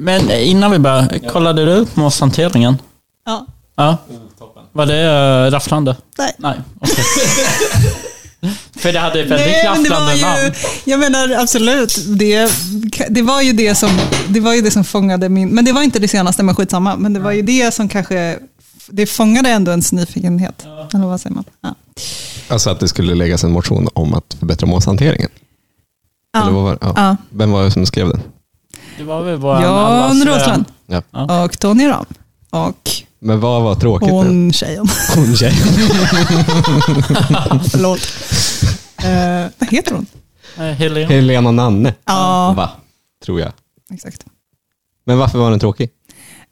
Men innan vi börjar, kollade du på måshanteringen? Ja. Ja. Var det uh, rafflande? Nej. Nej, okej. För det hade väldigt Nej, men det var ju, namn. jag menar absolut, det, det, var ju det, som, det var ju det som fångade min, men det var inte det senaste, men skitsamma, men det var ju det som kanske, det fångade ändå ens nyfikenhet. Eller vad säger man? Ja. Alltså att det skulle läggas en motion om att förbättra målshanteringen. Eller vad Ja. var det? Ja. Ja. Vem var det som skrev den? Det var väl våran Jan eh, Roslund Ja. Ja. och Tony Ram och Men vad var tråkigt? nu? hon tjejen. Hon tjej. Förlåt. Eh, vad heter hon? eh, Helene. Helena Nanne. Ja, Va? Tror jag. exakt. Men varför var den tråkig?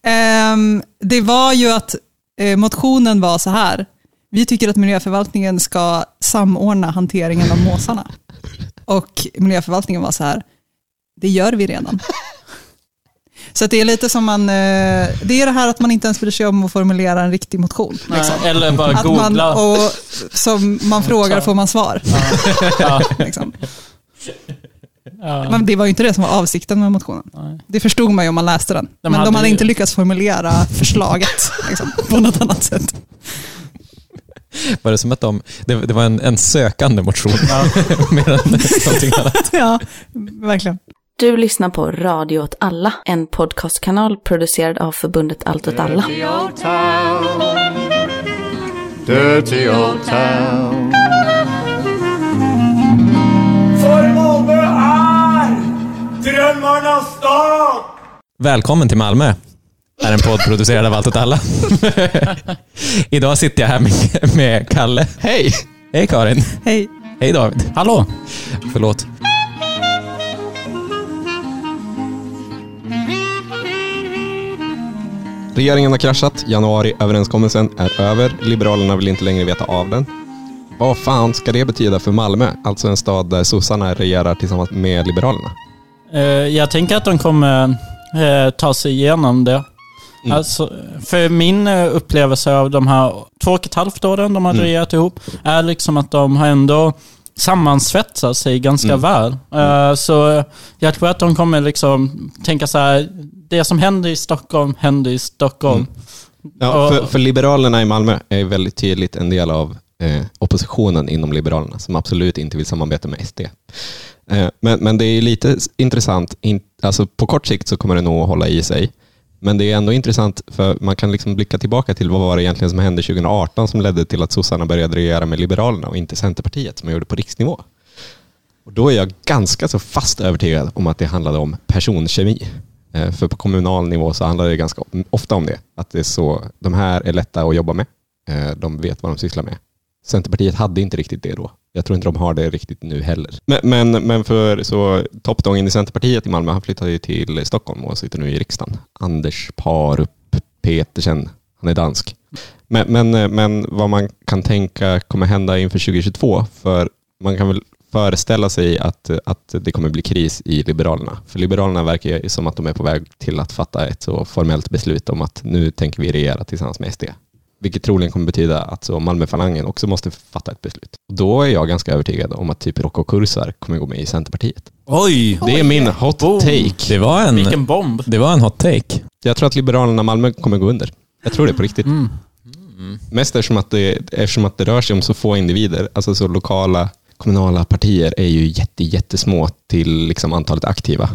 Ehm, det var ju att eh, motionen var så här. Vi tycker att miljöförvaltningen ska samordna hanteringen av måsarna. Och miljöförvaltningen var så här. Det gör vi redan. Så att det är lite som man, eh, det är det här att man inte ens bryr sig om att formulera en riktig motion. Nej, Liksom. Eller bara Att man, googla. och som man frågar får man svar. Ja, Liksom. ja. Men det var ju inte det som var avsikten med motionen. Nej. Det förstod man ju om man läste den. Men hade de hade ju- inte lyckats formulera förslaget liksom, på något annat sätt. Var det som att de, det, det var en, en sökande motion Ja. mer än någonting annat? Ja, verkligen. Du lyssnar på Radio åt alla, en podcastkanal producerad av förbundet Allt åt alla. Dirty old town. Dirty old town. För Malmö är drömmarnas stad! Välkommen till Malmö. är en podd producerad av Allt åt alla. Idag sitter jag här med, med Kalle. Hej! Hej Karin. Hej. Hej David. Hallå? Förlåt. Regeringen har kraschat, januariöverenskommelsen är över, Liberalerna vill inte längre veta av den. Vad fan ska det betyda för Malmö? Alltså en stad där sossarna regerar tillsammans med Liberalerna. Eh, jag tänker att de kommer eh, ta sig igenom det. Mm. Alltså, för min eh, upplevelse av de här två och ett halvt åren de har Mm. regerat ihop är liksom att de har ändå sammansvetsat sig ganska Mm. väl. Eh, så jag tror att de kommer liksom tänka så här, det som händer i Stockholm händer i Stockholm. Ja, Och- för, för Liberalerna i Malmö är väldigt tydligt en del av eh, oppositionen inom Liberalerna som absolut inte vill samarbeta med SD. Eh, men, men det är lite intressant, in, alltså på kort sikt så kommer det nog att hålla i sig. Men det är ändå intressant för man kan liksom blicka tillbaka till vad var det egentligen som hände 2018 som ledde till att sossarna började regera med Liberalerna och inte Centerpartiet som man gjorde på riksnivå. Och då är jag ganska så fast övertygad om att det handlade om personkemi. Eh, för på kommunal nivå så handlar det ganska ofta om det. Att det är så, de här är lätta att jobba med. Eh, de vet vad de sysslar med. Centerpartiet hade inte riktigt det då. Jag tror inte de har det riktigt nu heller. Men, men, men för så toppdången i Centerpartiet i Malmö, han flyttade ju till Stockholm och sitter nu i riksdagen. Anders Parup Petersen, han är dansk. Men, men, men vad man kan tänka kommer hända inför 2022, för man kan väl föreställa sig att, att det kommer bli kris i Liberalerna. För Liberalerna verkar ju som att de är på väg till att fatta ett så formellt beslut om att nu tänker vi regera tillsammans med SD. Vilket troligen kommer betyda att så Malmöfalangen också måste fatta ett beslut. Då är jag ganska övertygad om att typ Rocco Kursar kommer gå med i Centerpartiet. Oj! Det är min hot Boom. take. Det var en, Vilken bomb. det var en hot take. Jag tror att Liberalerna Malmö kommer gå under. Jag tror det på riktigt. Mm. Mest eftersom att, det, eftersom att det rör sig om så få individer. Alltså så lokala kommunala partier är ju jätte, jättesmå till liksom antalet aktiva.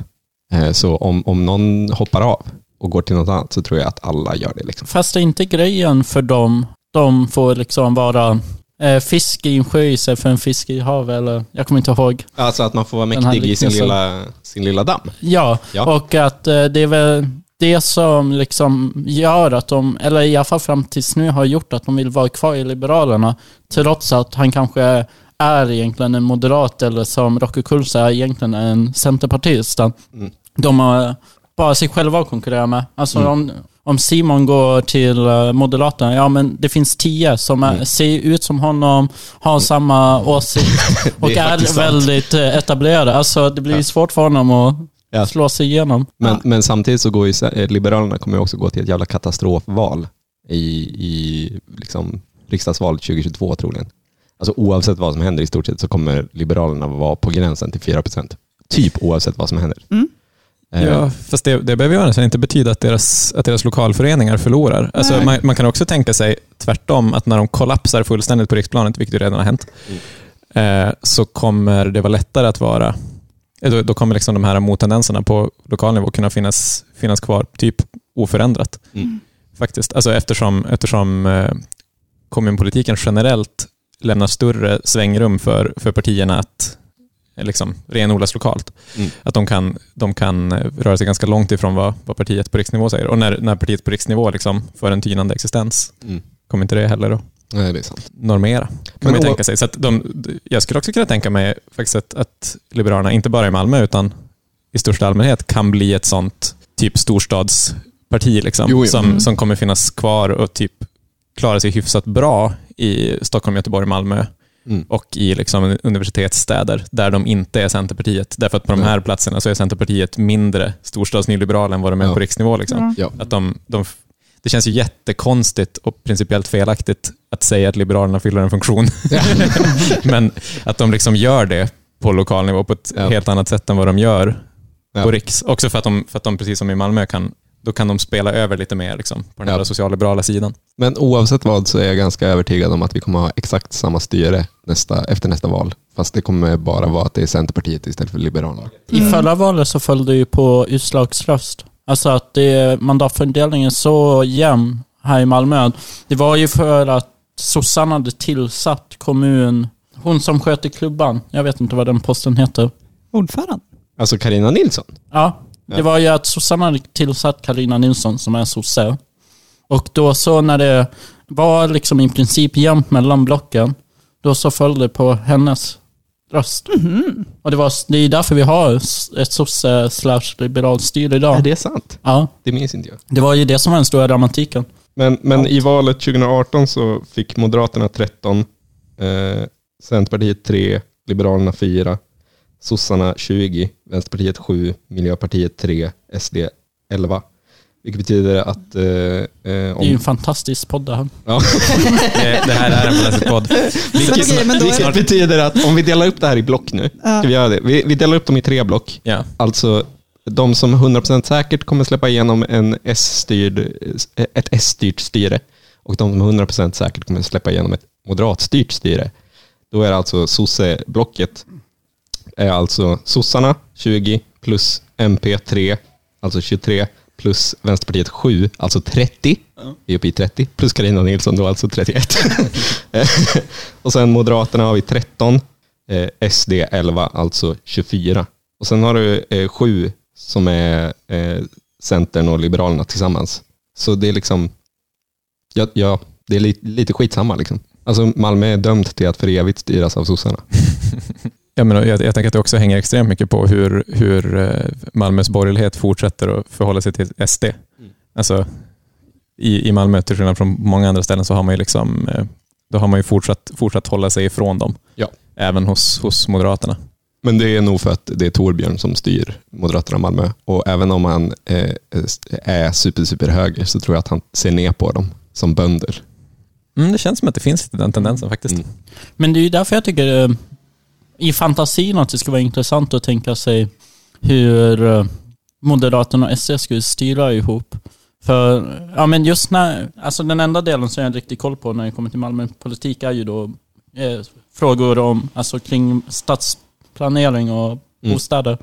Eh, Så om, om någon hoppar av och går till något annat så tror jag att alla gör det. Liksom. Fast det är inte grejen för dem. De får liksom vara eh, fisk i en sjö istället för en fisk i havet. Eller, jag kommer inte ihåg. Alltså att man får vara mäktig i sin lilla, sin lilla damm. Ja, Ja. och att eh, det är väl det som liksom gör att de, eller i alla fall fram tills nu har gjort att de vill vara kvar i Liberalerna. Trots att han kanske är egentligen en moderat eller som Rocco Kulsa är egentligen en centerpartist. Mm. De har bara sig själva att konkurrera med. Alltså Mm. om, om Simon går till eh, Moderaterna, ja men det finns tio som är, Mm. ser ut som honom, har samma åsikt och är är, sant. väldigt eh, etablerade. Alltså det blir Ja. svårt för honom att Ja. slå sig igenom. Men, men samtidigt så går ju eh, Liberalerna kommer också gå till ett jävla katastrofval i, i liksom riksdagsvalet 2022 troligen. Alltså oavsett vad som händer i stort sett så kommer Liberalerna vara på gränsen till 4 procent. Typ oavsett vad som händer. Mm. Eh, Ja, fast det, det behöver ju inte betyda att deras, att deras lokalföreningar förlorar. Alltså, man, man kan också tänka sig tvärtom, att när de kollapsar fullständigt på riksplanet, vilket ju redan har hänt, eh, så kommer det vara lättare att vara... eh, Då, då kommer liksom de här mottendenserna på lokal nivå kunna finnas, finnas kvar typ oförändrat. Mm. Faktiskt. Alltså eftersom, eftersom eh, kommunpolitiken generellt lämnar större svängrum för, för partierna att liksom, renodlas lokalt. Mm. Att de kan, de kan eh, röra sig ganska långt ifrån vad, vad partiet på riksnivå säger. Och när, när partiet på riksnivå liksom får en tynande existens, Mm. kommer inte det heller att Nej, det är sant. normera. Kan Men man tänka sig. Så att de, jag skulle också kunna tänka mig faktiskt att, att Liberalerna, inte bara i Malmö utan i största allmänhet, kan bli ett sånt typ storstadsparti liksom, Jo, jo. Som, Mm. som kommer finnas kvar och typ klara sig hyfsat bra i Stockholm, Göteborg, Malmö Mm. och i liksom universitetsstäder där de inte är Centerpartiet. Därför att på de här platserna så är Centerpartiet mindre storstadsnyliberal än vad de är Ja. på riksnivå. Liksom. Ja. Ja. Att de, de, det känns ju jättekonstigt och principiellt felaktigt att säga att Liberalerna fyller en funktion. Men att de liksom gör det på lokal nivå på ett Ja. helt annat sätt än vad de gör Ja. på riks. Också för att, de, för att de, precis som i Malmö, kan, då kan de spela över lite mer liksom, på den Ja. socialliberala sidan. Men oavsett vad så är jag ganska övertygad om att vi kommer ha exakt samma styre nästa, efter nästa val. Fast det kommer bara vara att det är Centerpartiet istället för Liberalerna. I förra valet så föll det ju på utslagsröst. Alltså att det, mandatfördelningen är så jämn här i Malmö. Det var ju för att sossarna hade tillsatt kommun... Hon som sköter klubban, jag vet inte vad den posten heter. Ordförande. Alltså Karina Nilsson. Ja, det var ju att sossarna hade tillsatt Karina Nilsson som är sosse. Och då så när det var liksom i princip jämnt mellan blocken, då så föll det på hennes röst. Och det, var, det är därför vi har ett sosse slash liberalt styre idag. Är det sant? Ja, Det minns inte jag. det var ju det som var den stora dramatiken. Men, men i valet 2018 så fick Moderaterna 13, eh, Centerpartiet 3, Liberalerna 4, sossarna 20, Vänsterpartiet 7, Miljöpartiet 3, SD 11. Vilket betyder att... Eh, eh, Det är ju om, en fantastisk podd det här. ja, Det, det här är en politisk podd. vilket, men då är- vilket betyder att om vi delar upp det här i block nu, ska vi göra det? Vi, vi delar upp dem i tre block. Ja. Alltså de som 100% säkert kommer släppa igenom en S-styrd, ett S-styrt styre och de som 100% säkert kommer släppa igenom ett moderatstyrt styre. Då är det alltså sosse-blocket är alltså sossarna 20 plus MP 3, alltså 23 plus Vänsterpartiet 7, alltså 30. Vi är uppe i 30. Plus Carina Nilsson då, alltså 31. och sen Moderaterna har vi 13, eh, SD 11, alltså 24. Och sen har du eh, 7 som är eh, Centern och Liberalerna tillsammans. Så det är liksom, ja, ja det är lite, lite skitsamma liksom. Alltså Malmö är dömt till att för evigt styras av sossarna. Ja, men jag, jag tänker att det också hänger extremt mycket på hur, hur eh, Malmös borgerlighet fortsätter att förhålla sig till SD. Alltså, i, I Malmö, till skillnad från många andra ställen, så har man ju, liksom, eh, då har man ju fortsatt, fortsatt hålla sig ifrån dem. Ja. Även hos, hos Moderaterna. Men det är nog för att det är Torbjörn som styr Moderaterna Malmö. Och även om han eh, är super, super höger så tror jag att han ser ner på dem som bönder. Mm, det känns som att det finns den tendensen faktiskt. Mm. Men det är ju därför jag tycker eh, i fantasin att det skulle vara intressant att tänka sig hur eh, Moderaterna och SD skulle styra ihop. För, ja men just när, alltså den enda delen som jag har riktigt koll på när det kommer till Malmöpolitik är ju då eh, frågor om, alltså kring stadsplanering och Mm. bostäder.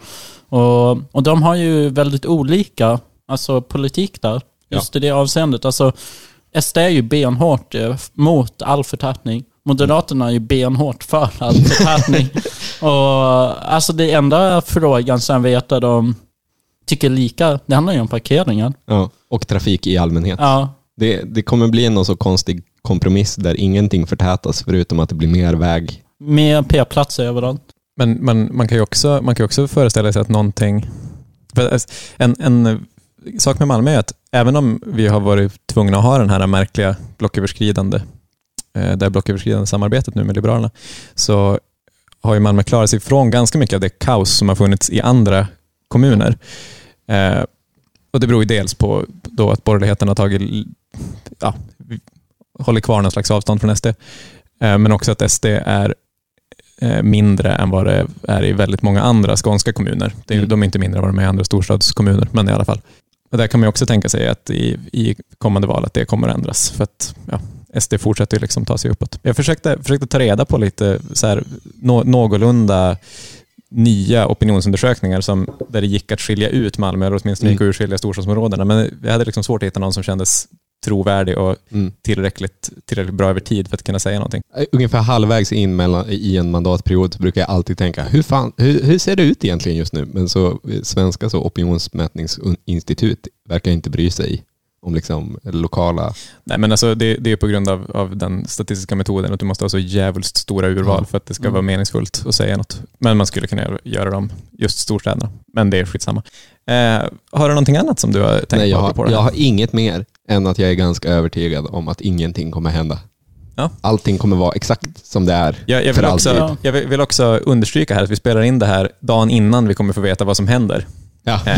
Och, och de har ju väldigt olika, alltså politik där, just i det avseendet. Alltså SD är ju benhårt eh, mot all förtätning. Moderaterna är ju benhårt för all förtätning. och alltså det enda frågan som jag vet att de tycker lika, det handlar ju om parkeringar. Ja. Och trafik i allmänhet. Ja, Det, det kommer bli någon så konstig kompromiss där ingenting förtätas förutom att det blir mer väg. med p-platser överallt. Men man, man kan ju också, man kan ju också föreställa sig att någonting... En, en sak med Malmö är att även om vi har varit tvungna att ha den här märkliga blocköverskridande, det här blocköverskridande samarbetet nu med Liberalerna, så har ju Malmö klarat sig från ganska mycket av det kaos som har funnits i andra kommuner. Eh, och Det beror ju dels på då att borgerligheten har tagit, ja, håller kvar någon slags avstånd från SD, eh, men också att SD är eh, mindre än vad det är i väldigt många andra skånska kommuner. Det är, Mm. De är inte mindre än vad de är i andra storstadskommuner, men i alla fall. Och där kan man också tänka sig att i, i kommande val att det kommer att ändras. För att ja, SD fortsätter ju liksom ta sig uppåt. Jag försökte, försökte ta reda på lite så här, nå, någorlunda nya opinionsundersökningar som, där det gick att skilja ut Malmö, eller åtminstone gick att urskilja storstadsområdena. Men jag hade liksom svårt att hitta någon som kändes trovärdig och Mm. tillräckligt, tillräckligt bra över tid för att kunna säga någonting. Ungefär halvvägs in mellan, i en mandatperiod brukar jag alltid tänka, hur, fan, hur, hur ser det ut egentligen just nu? Men så eh, svenska så opinionsmätningsinstitut verkar inte bry sig om liksom lokala... Nej, men alltså det, det är på grund av, av den statistiska metoden att du måste ha så jävligt stora urval Ja. för att det ska Mm. vara meningsfullt att säga något. Men man skulle kunna göra- dem just storstäderna. Men det är skitsamma. Eh, har du någonting annat som du har tänkt Nej, jag, på? har, apropå det jag har inget mer än att jag är ganska övertygad om att ingenting kommer hända. Ja. Allting kommer vara exakt som det är Jag, jag, för vill alltid. också, jag vill- vill också understryka här att vi spelar in det här dagen innan vi kommer få veta vad som händer. Ja.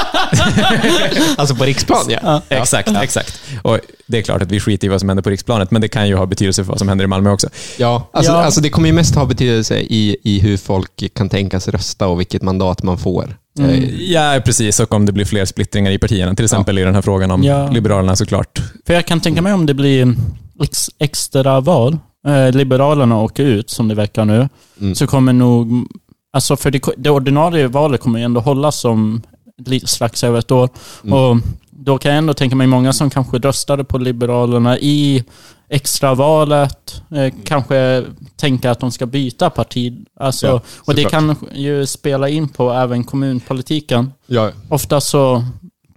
Alltså på riksplan ja. Exakt, exakt. Och det är klart att vi skiter i vad som händer på riksplanet, men det kan ju ha betydelse för vad som händer i Malmö också. Ja, alltså, Ja. alltså det kommer ju mest ha betydelse i, i hur folk kan tänkas rösta och vilket mandat man får. Mm. Ja, precis. Och om det blir fler splittringar i partierna. Till exempel i den här frågan om Ja. Liberalerna såklart. För jag kan tänka mig om det blir ex extra val, eh, Liberalerna åker ut som det verkar nu, Mm. så kommer nog, alltså för det, det ordinarie valet kommer ju ändå hållas om lite strax över ett år. Mm. Och då kan jag ändå tänka mig många som kanske röstade på Liberalerna i extravalet, eh, kanske tänka att de ska byta parti. Alltså, Ja, och det kan ju spela in på även kommunpolitiken. ja, Ofta så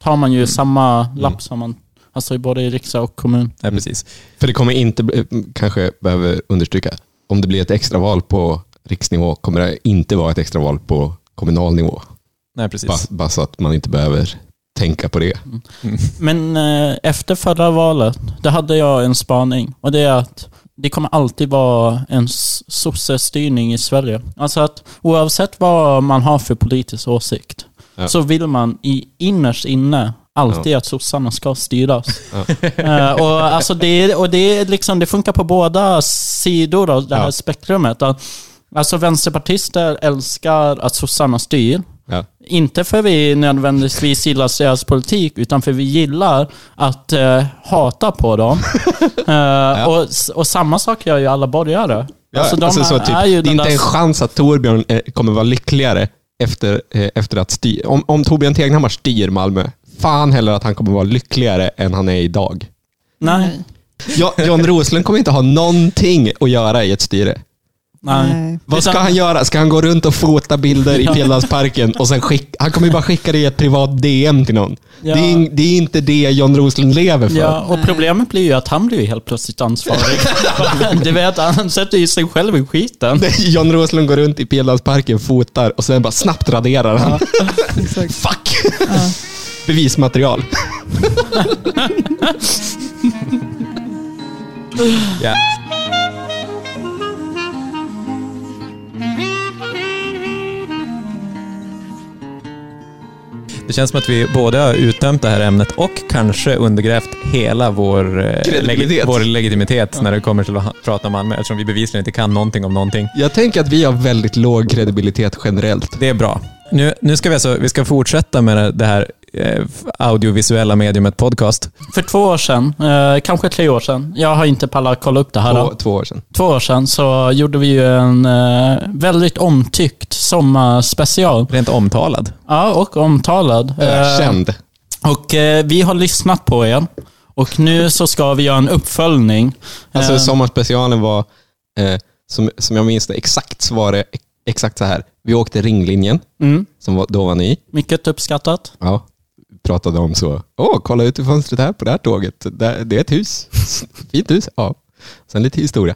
tar man ju Mm. samma lapp som man, alltså både i riksdag och kommun. Ja, precis. för det kommer inte, kanske behöver understryka, om det blir ett extraval på riksnivå kommer det inte vara ett extraval på kommunal nivå. Nej, precis. Bara, så att man inte behöver tänka på det. Men eh, efter förra valet, då hade jag en spaning. Och det är att det kommer alltid vara en sossestyrning i Sverige. Alltså att oavsett vad man har för politisk åsikt, Ja. så vill man i innerst inne alltid att sossarna ska styras. Ja. Eh, och alltså det, och det, är liksom, det funkar på båda sidor av det här Ja. spektrumet. Att, alltså vänsterpartister älskar att sossarna styr. Ja. Inte för vi nödvändigtvis gillar deras politik, utan för vi gillar att eh, hata på dem. Eh, och, och samma sak gör ju alla borgare. Ja, alltså, de alltså så typ, är ju det är inte där... en chans att Torbjörn eh, kommer vara lyckligare efter, eh, efter att styra. Om, om Torbjörn Tegnhammar styr Malmö, fan heller att han kommer vara lyckligare än han är idag. Nej. Ja, John Roslund kommer inte ha någonting att göra i ett styre. Nej. Vad ska han göra? Ska han gå runt och fota bilder i Fjälldansparken och sen skicka... Han kommer ju bara skicka det i ett privat DM till någon. Ja. Det, är, det är inte det John Roslund lever för. Ja, och problemet blir ju att han blir ju helt plötsligt ansvarig. du vet, han sätter ju sig själv i skiten. John Roslund går runt i Fjälldansparken, fotar och sen bara snabbt raderar han. Exakt. Fuck! Bevismaterial. Ja. Det känns som att vi både har uttömt det här ämnet och kanske undergrävt hela vår, eh, Kredibilitet. vår legitimitet när det kommer till att prata om Malmö, eftersom vi bevisligen inte kan någonting om någonting. Jag tänker att vi har väldigt låg kredibilitet generellt. Det är bra. Nu, nu ska vi alltså, vi ska fortsätta med det här audiovisuella mediumet podcast. För två år sedan, eh, kanske tre år sedan, jag har inte pallat kolla upp det här. Två, två år sedan. Två år sedan så gjorde vi ju en eh, väldigt omtyckt sommarspecial. Rent omtalad. Ja, och omtalad. Eh, Känd. och eh, vi har lyssnat på er. Och nu så ska vi göra en uppföljning. Alltså Eh, sommarspecialen var, eh, som, som jag minns det exakt, så var det exakt så här. Vi åkte ringlinjen, mm, som var, då var ny. mycket uppskattat. Ja, pratade om så. Åh, kolla ut i fönstret här på det här tåget. Det, är ett hus. Fint hus. Ja. Sen lite historia.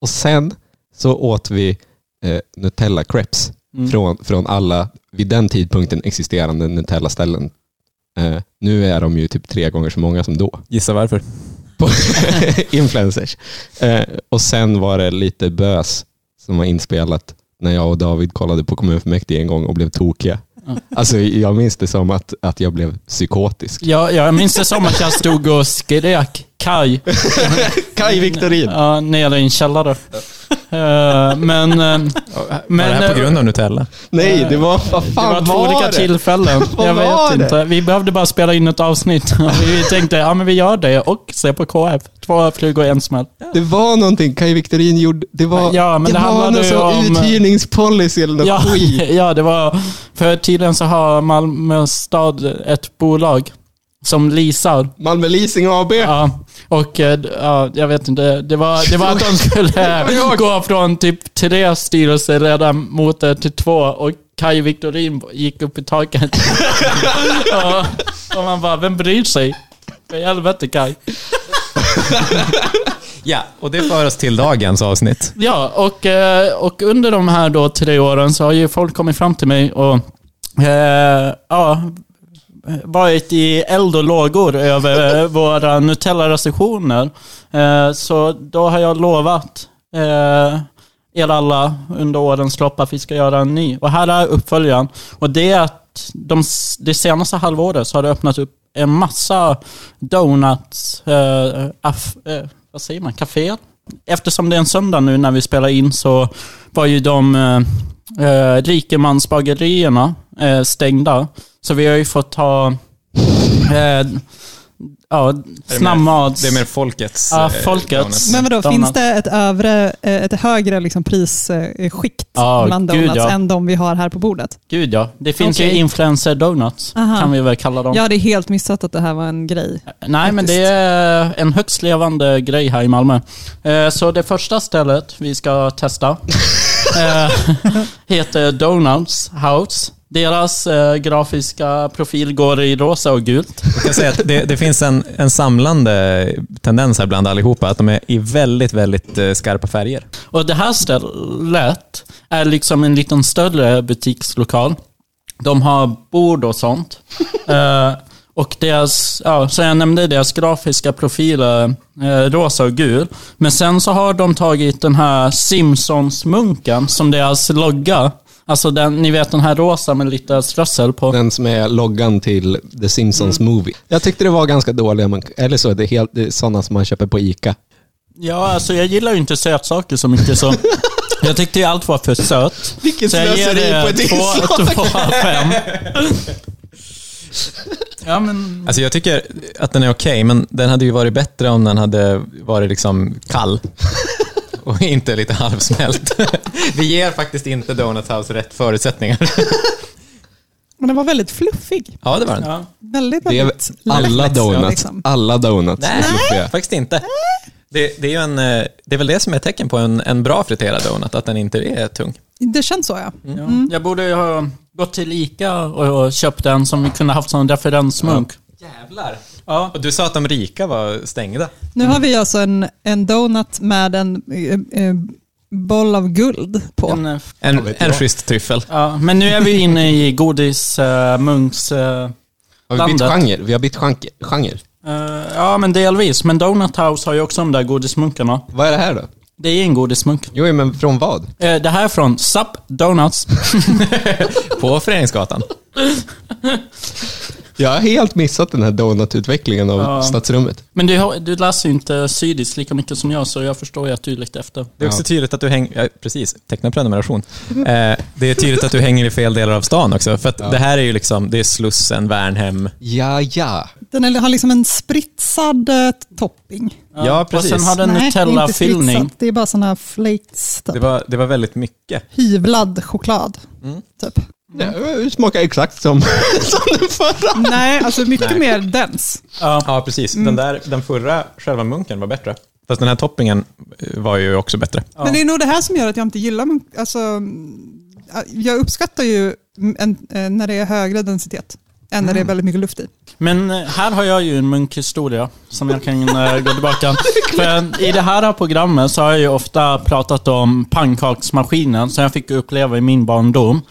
Och sen så åt vi eh, Nutella crepes Mm. från, från alla vid den tidpunkten existerande Nutella-ställen. Eh, nu är de ju typ tre gånger så många som då. Gissa varför? Influencers. Eh, och sen var det lite bös som var inspelat när jag och David kollade på kommunfullmäktige en gång och blev tokiga. Alltså jag minns det som att, att jag blev psykotisk. Ja, jag minns det som att jag stod och skrek Kaj Kaj Victorin! ja, nere i en källare. Eh, men... eh, Var men det här på eh, grund av Nutella? Nej, det var... Vad det fan var två var olika det? tillfällen. Vad jag var vet det? inte. Vi behövde bara spela in ett avsnitt. vi tänkte, ja men vi gör det och se på KF. Två flugor i en smäll. Det var någonting Kaj Victorin gjorde. Det var, Ja, men det var handlade någon ju sån om- uthyrningspolicy eller något Ja, skit. ja, det var... För tydligen så har Malmö stad ett bolag som leasar. Malmö Leasing AB. Ja, och eh, ja, jag vet inte. Det var, det var att de skulle gå från typ tre styrelseledamöter till två och Kaj Victorin gick upp i taket. och, och man bara, vem bryr sig? För helvete Kaj. Ja, och det för oss till dagens avsnitt. Ja, och, eh, och under de här då tre åren så har ju folk kommit fram till mig och eh, ja, varit i eld och lågor över våra Nutella-recensioner. Eh, så då har jag lovat eh, er alla under årens lopp att vi ska göra en ny. Och här är uppföljaren. Och det är att de, det senaste halvåret så har det öppnat upp en massa donuts, eh, aff, eh, vad säger man, kaféer? Eftersom det är en söndag nu när vi spelar in så var ju de eh, eh rikemansbagerierna eh, stängda. Så vi har ju fått ta... eh, ja, snabbmats... Det är mer folkets... Ja, eh, folkets. Men vadå, finns det ett, övre, eh, ett högre liksom prisskikt Ja, bland gud, donuts ja. än de vi har här på bordet? Gud ja. Det finns ju Okej. influencer donuts, Aha. kan vi väl kalla dem. Jag hade helt missat att det här var en grej. Nej, men det är en högst levande grej här i Malmö. Eh, Så det första stället vi ska testa heter Donuts House. Deras eh, grafiska profil går i rosa och gult. Jag kan säga att det, det finns en, en samlande tendens här bland allihopa, att de är i väldigt, väldigt eh, skarpa färger. Och det här stället är liksom en liten större butikslokal. De har bord och sånt. Eh, och deras, ja, så jag nämnde deras grafiska profiler, eh, rosa och gul. Men sen så har de tagit den här Simpsons-munken som deras logga. Alltså den, ni vet den här rosa med lite strössel på. Den som är loggan till The Simpsons Mm. Movie. Jag tyckte det var ganska dåliga, eller så, det är, helt, det är sådana som man köper på ICA. Ja, alltså jag gillar ju inte sötsaker så mycket så jag tyckte ju allt var för sött. Vilket slöseri på ett två, inslag. två av fem. Ja, men... Alltså jag tycker att den är okej, men den hade ju varit bättre om den hade varit liksom kall. Och inte lite halvsmält. Vi ger faktiskt inte Donut House rätt förutsättningar. Men den var väldigt fluffig. Ja, det var den. Ja. Väldigt, Det är väldigt alla lätt, donuts. liksom. Alla donuts. Nej, fluffiga. faktiskt inte. Det, det, är ju en, eh, det är väl det som är ett tecken på en, en bra friterad donut, att den inte är tung. Det känns så ja. Ja. Jag borde ju ha gått till Ica och och köpt en som vi kunde haft som referensmunk. Jävlar. Ja. Och du sa att de rika var stängda. Nu har vi alltså en, en donut med en eh, eh, boll av guld på. En, eh, En, en schysst tryffel. ja, men nu är vi inne i godismunks... Uh, Har vi bytt genre? Vi har bytt genre. genre. ja, men delvis. Men Donut House har ju också de där godismunkarna. Vad är det här då? Det är en godismunk. Jo, men från vad? Eh, det här är från Sup Donuts. På Föreningsgatan. Jag har helt missat den här donututvecklingen av Ja. stadsrummet. Men du, har, du läser ju inte sydisk lika mycket som jag, så jag förstår ju att du är lite efter. Det är också tydligt att du hänger... Ja, precis, teckna prenumeration. Eh, det är tydligt att du hänger i fel delar av stan också. För att det här är ju liksom, det är Slussen, Värnhem. Ja, ja. Den är, har liksom en spritsad eh, topping. Ja, precis. Och sen har den Nutella-fyllning. Det är bara sådana flakes. Typ. Det var, det var väldigt mycket. Hyvlad choklad. Typ. Det smakar exakt som, som den förra. Nej, alltså mycket Nej. mer dens. Ja. Ja, precis. Den, där, den förra, själva munken, var bättre. Fast den här toppingen eh, var ju också bättre. Men det är nog det här som gör att jag inte gillar munk. Alltså, jag uppskattar ju en, eh, när det är högre densitet än när det är väldigt mycket luft i. Men eh, här har jag ju en munkhistoria som jag kan gå tillbaka. För i det här programmet så har jag ju ofta pratat om pannkaksmaskinen som jag fick uppleva i min barndom.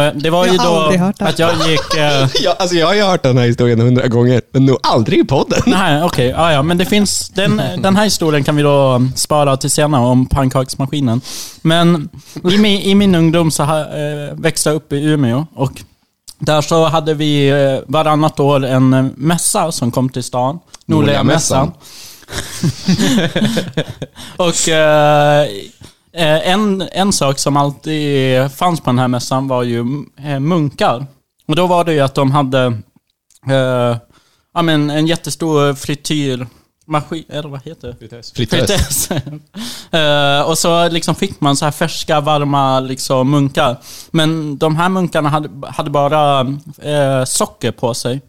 Eh, det var Jag ju har då aldrig hört det. att jag gick... Eh, Ja, alltså jag har ju hört den här historien hundra gånger, men nog aldrig i podden. nej, okej. ja, ja, men det finns... Den, den här historien kan vi då spara till senare om pannkaksmaskinen. Men i min, i min ungdom så ha, eh, växte jag upp i Umeå och där så hade vi eh, varannat år en eh, mässa som kom till stan. Nordliga mässan. och Eh, en, en sak som alltid fanns på den här mässan var ju eh, munkar. Och då var det ju att de hade eh, ja, men en jättestor frityrmaskin, eller vad heter det? Fritös. Fritös. Eh, och så liksom fick man så här färska, varma liksom munkar. Men de här munkarna hade, hade bara eh, socker på sig.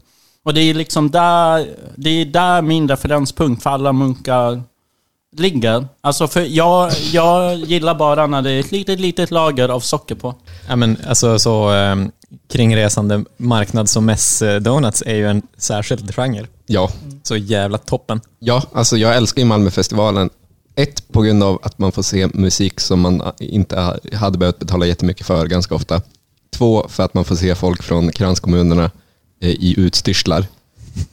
Och det är liksom där, det är där min referenspunkt för alla munkar ligger. Alltså för jag, jag gillar bara när det är ett litet, litet lager av socker på. Ja, men alltså så eh, kringresande marknads och mässdonuts är ju en särskild genre. Ja. Så jävla toppen. ja, alltså jag älskar ju Malmöfestivalen. Ett, på grund av att man får se musik som man inte ha- hade behövt betala jättemycket för ganska ofta. Två, för att man får se folk från kranskommunerna eh, i utstyrslar.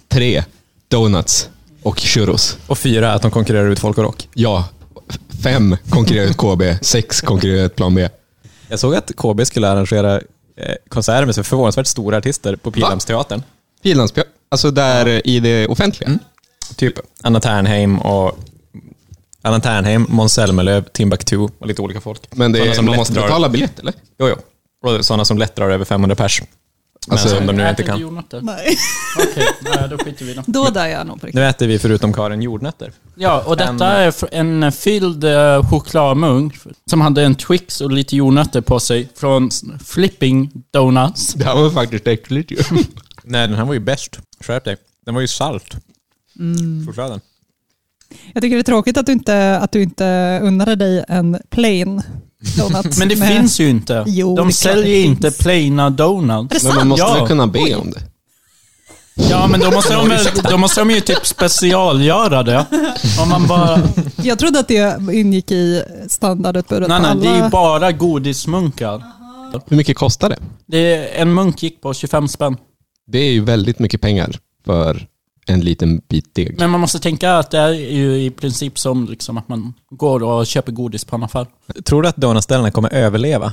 Tre, donuts och churros. Och fyra, att de konkurrerar ut folk och rock. Ja, fem konkurrerar ut KB, sex konkurrerar ut plan B. Jag såg att KB skulle arrangera eh, konserter med så förvånansvärt stora artister på Pildammsteatern. Finlandsbjörn, alltså där eh, i det offentliga. Typ Anna Ternheim och Anna Ternheim, Måns Zelmerlöw, Timbuktu och lite olika folk. Men det är, som man måste betala biljett eller? Jo, jo. Och sådana som lätt drar över 500 pers. Men Alltså, som de nu inte kan. jordnötter? Nej. Okej, nej, då skiter vi i det. Då där är jag nog på riktigt. Nu äter vi förutom Karin jordnötter. Ja, och detta En- är en fylld uh, chokladmunk som hade en Twix och lite jordnötter på sig från Flipping Donuts. Det här var faktiskt äckligt ju. Nej, den här var ju bäst. Skärp dig. Den var ju salt. Mm. Chokladen. Jag tycker det är tråkigt att du inte, att du inte unnade dig en plain donut. Men det med- finns ju inte. Jo, De säljer inte finns. plaina donuts. Är det Men man måste Ja. väl kunna be om det? Ja, men då måste de, då måste de ju typ specialgöra det. Om man bara... Jag trodde att det ingick i standardutbudet Nej, på nej, alla... det är ju bara godismunkar. Hur mycket kostar det? Det är, en munk gick på 25 spänn. Det är ju väldigt mycket pengar för en liten bit deg. Men man måste tänka att det är ju i princip som liksom att man går och köper godis på en affär. Tror du att donutställena kommer överleva?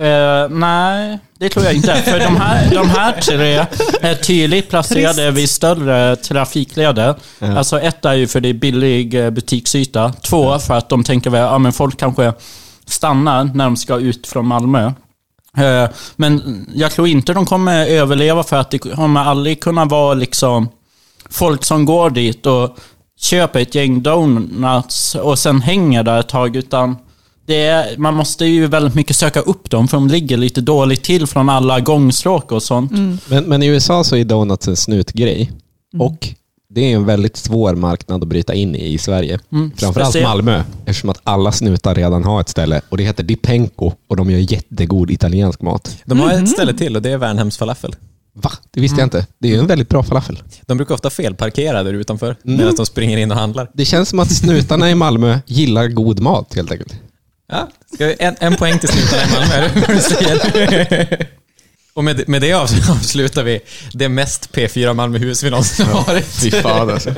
Eh, nej, det tror jag inte. För de här, de här tre är tydligt placerade Trist. vid större trafikleder. Alltså ett är ju för det är billig eh, butiksyta. Två för att de tänker väl, ja men folk kanske stannar när de ska ut från Malmö. Eh, Men jag tror inte de kommer överleva för att det kommer aldrig kunna vara liksom folk som går dit och köper ett gäng donuts och sen hänger där ett tag. Utan det är, man måste ju väldigt mycket söka upp dem för de ligger lite dåligt till från alla gångstråk och sånt. Men, men i USA så är donuts en snutgrej. Och det är en väldigt svår marknad att bryta in i i Sverige. Mm. Framförallt Speciellt- Malmö, eftersom att alla snutar redan har ett ställe. Och det heter Dipenko och de gör jättegod italiensk mat. De har Mhm. ett ställe till och det är Värnhems falafel. Va? Det visste jag inte. Det är ju en väldigt bra falafel. De brukar ofta felparkera där utanför Mm. medan de springer in och handlar. Det känns som att snutarna i Malmö gillar god mat helt enkelt. Ja, ska vi, en, en poäng till snutarna i Malmö, är det vad du säger? Och med, med det avs- avslutar vi det mest P4 Malmöhus vi någonsin har varit. Fy fan alltså.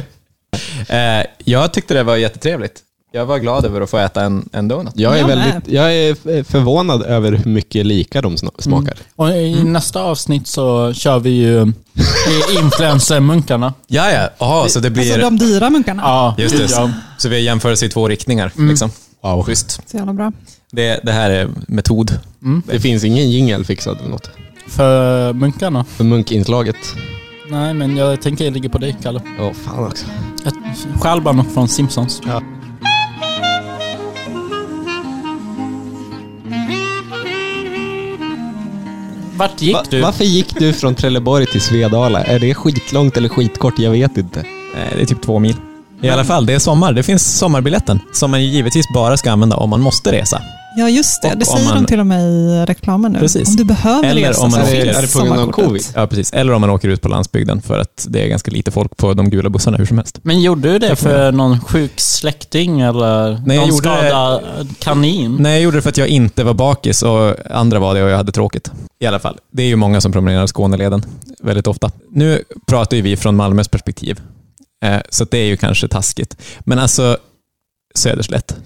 Eh, jag tyckte det var jättetrevligt. Jag var glad över att få äta en, en donut. Jag är, Jag med. väldigt, jag är förvånad över hur mycket lika de sna- smakar. Och i nästa avsnitt så kör vi ju i influencermunkarna. Ja, ja. Aha, så det blir... Alltså de dyra munkarna. Ja, Just det. Ja. Så vi jämför oss i två riktningar. Liksom. Wow. Schysst. Så jävla bra. Det, det här är metod. Det finns ingen jingel fixad eller något. För munkarna? För munkinslaget. Nej, men jag tänker jag ligger på dig, Kalle. Åh fan också. Stjäl bara något från Simpsons. Ja. Vart gick Va, du? varför gick du från Trelleborg till Svedala? Är det skitlångt eller skitkort? Jag vet inte. Eh, Det är typ två mil. I alla fall, det är sommar. Det finns sommarbiljetten som man givetvis bara ska använda om man måste resa. Ja, just det. Och Det säger man- de till och med i reklamen nu. Precis. Om du behöver Eller resa om man så åker- finns är det på grund av covid? Ja, precis. Eller om man åker ut på landsbygden för att det är ganska lite folk på de gula bussarna hur som helst. Men gjorde du det för någon sjuk släkting eller Nej, någon gjorde skadad kanin? Nej, jag gjorde det för att jag inte var bakis och andra var det och jag hade tråkigt. I alla fall, det är ju många som promenerar Skåneleden väldigt ofta. Nu pratar ju vi från Malmös perspektiv, eh, så det är ju kanske taskigt. Men alltså, Söderslätt.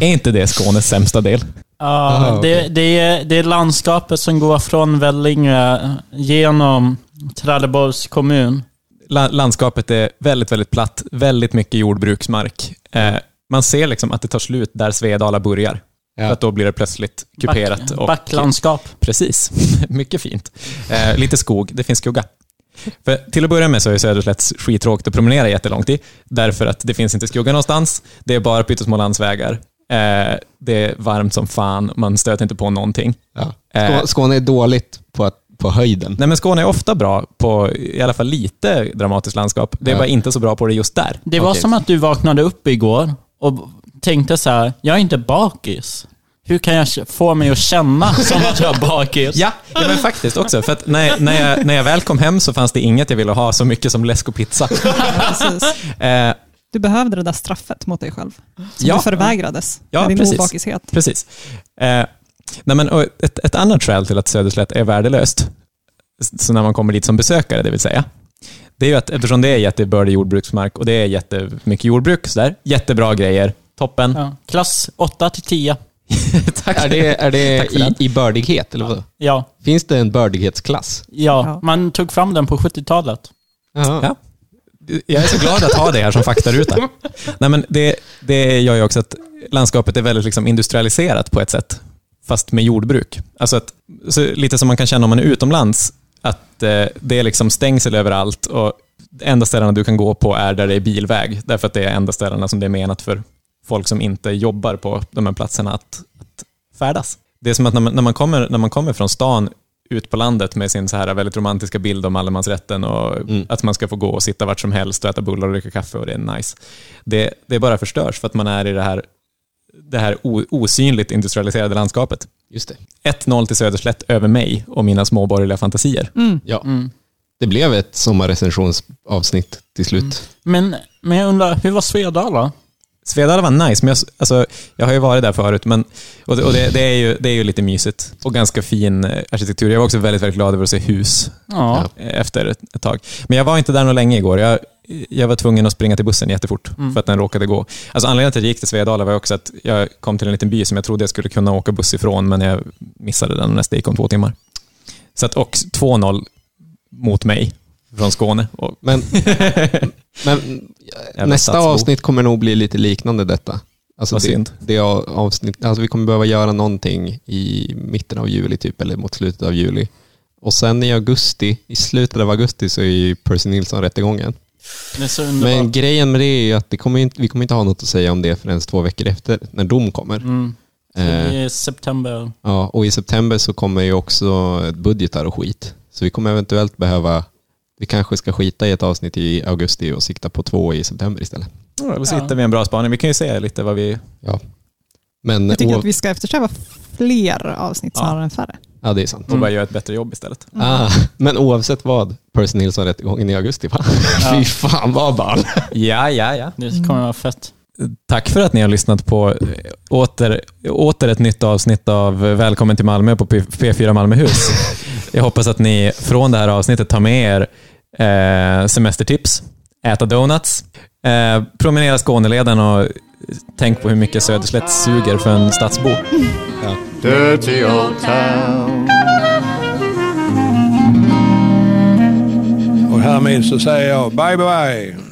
Är inte det Skånes sämsta del? Ja, Aha, det, okej. det, är, det är landskapet som går från Vellinge genom Trelleborgs kommun. La- landskapet är väldigt, väldigt platt, väldigt mycket jordbruksmark. Eh, man ser liksom att det tar slut där Svedala börjar. Ja. För att då blir det plötsligt kuperat. Back, och, backlandskap. Precis. Mycket fint. Eh, lite skog, det finns skugga. För till att börja med så är Söderslätt skittråkigt att promenera jättelångt i, därför att det finns inte skugga någonstans. Det är bara pyttesmå landsvägar. Eh, det är varmt som fan, man stöter inte på någonting. Ja. Eh. Skå- Skåne är dåligt på, att, på höjden. Nej men Skåne är ofta bra på i alla fall lite dramatiskt landskap. Det är Ja. bara inte så bra på det just där. Det var Okej. som att du vaknade upp igår och tänkte så här, jag är inte bakis. Hur kan jag få mig att känna som att jag är bakis? Ja, ja men faktiskt också. För att när, när, jag, när jag väl kom hem så fanns det inget jag ville ha så mycket som läsk och pizza. Precis. Eh, Du behövde det där straffet mot dig själv. Som Ja. du förvägrades Ja, med din precis. obakishet. Precis. Eh, nej men, och ett, ett annat skäl till att Söderslätt är värdelöst, så när man kommer dit som besökare, det vill säga, det är ju att eftersom det är jättebördig jordbruksmark och det är jättemycket jordbruk, så där, jättebra grejer, toppen. Ja. Klass 8 till 10. Tack. Är det, är det i, i bördighet, eller vad? Ja, Finns det en bördighetsklass? ja, Ja. man tog fram den på 70-talet. Jaha. Ja. Jag är så glad att ha det här som faktaruta. Nej, men det, det gör ju också att landskapet är väldigt liksom industrialiserat på ett sätt, fast med jordbruk. Alltså att, så lite som man kan känna om man är utomlands, att eh, det är liksom stängsel överallt och enda ställena du kan gå på är där det är bilväg, därför att det är enda ställena som det är menat för folk som inte jobbar på de här platserna att färdas. Det är som att när man, när, man kommer, när man kommer från stan ut på landet med sin så här väldigt romantiska bild om allemansrätten och Mm. att man ska få gå och sitta vart som helst och äta bullar och dricka kaffe och det är nice. Det, det bara förstörs för att man är i det här, det här o, osynligt industrialiserade landskapet. Just det. 1-0 till Söderslätt över mig och mina småborgerliga fantasier. Mm. Ja. Mm. Det blev ett sommarrecensionsavsnitt till slut. Men, men jag undrar, hur var Svedala? Svedala var nice, men jag, alltså, jag har ju varit där förut, men, och, det, och det, det, är ju, det är ju lite mysigt och ganska fin eh, arkitektur. Jag var också väldigt, väldigt glad över att se hus Ja. eh, efter ett, ett tag. Men jag var inte där något länge igår. Jag, jag var tvungen att springa till bussen jättefort Mm. för att den råkade gå. Alltså anledningen till att jag gick till Svedala var också att jag kom till en liten by som jag trodde jag skulle kunna åka buss ifrån, men jag missade den nästa gick om två timmar. Så att, och 2-0 mot mig från Skåne. Och, Men, men nästa avsnitt kommer nog bli lite liknande detta. Alltså Vad det, synd. det av- avsnitt, alltså vi kommer behöva göra någonting i mitten av juli typ, eller mot slutet av juli. Och sen i augusti, i slutet av augusti så är ju Percy Nilsson-rättegången. Men grejen med det är ju att det kommer inte, vi kommer inte ha något att säga om det förrän två veckor efter, när dom kommer. Mm. Eh, Det är september. ja, och i september så kommer ju också budgetar och skit. Så vi kommer eventuellt behöva, vi kanske ska skita i ett avsnitt i augusti och sikta på två i september istället. ja, då sitter Ja. vi en bra spaning. Vi kan ju se lite vad vi... Ja. Men Jag tycker o- att vi ska eftersträva fler avsnitt Ja. snarare än färre. ja, det är sant. Och bara göra ett bättre jobb istället. Ah, men oavsett vad, Percy Nilsson-rättegången i augusti va? Ja. Fy fan vad ball. Ja, ja, ja. Det kommer vara fett. Tack för att ni har lyssnat på eh, åter, åter ett nytt avsnitt av Välkommen till Malmö på P- P4 Malmöhus. Jag hoppas att ni från det här avsnittet tar med er eh, semestertips, äta donuts, eh, promenera Skåneleden och tänk på hur mycket Söderslätt suger för en stadsbo. Dirty old town. Och härmed så säger jag bye bye.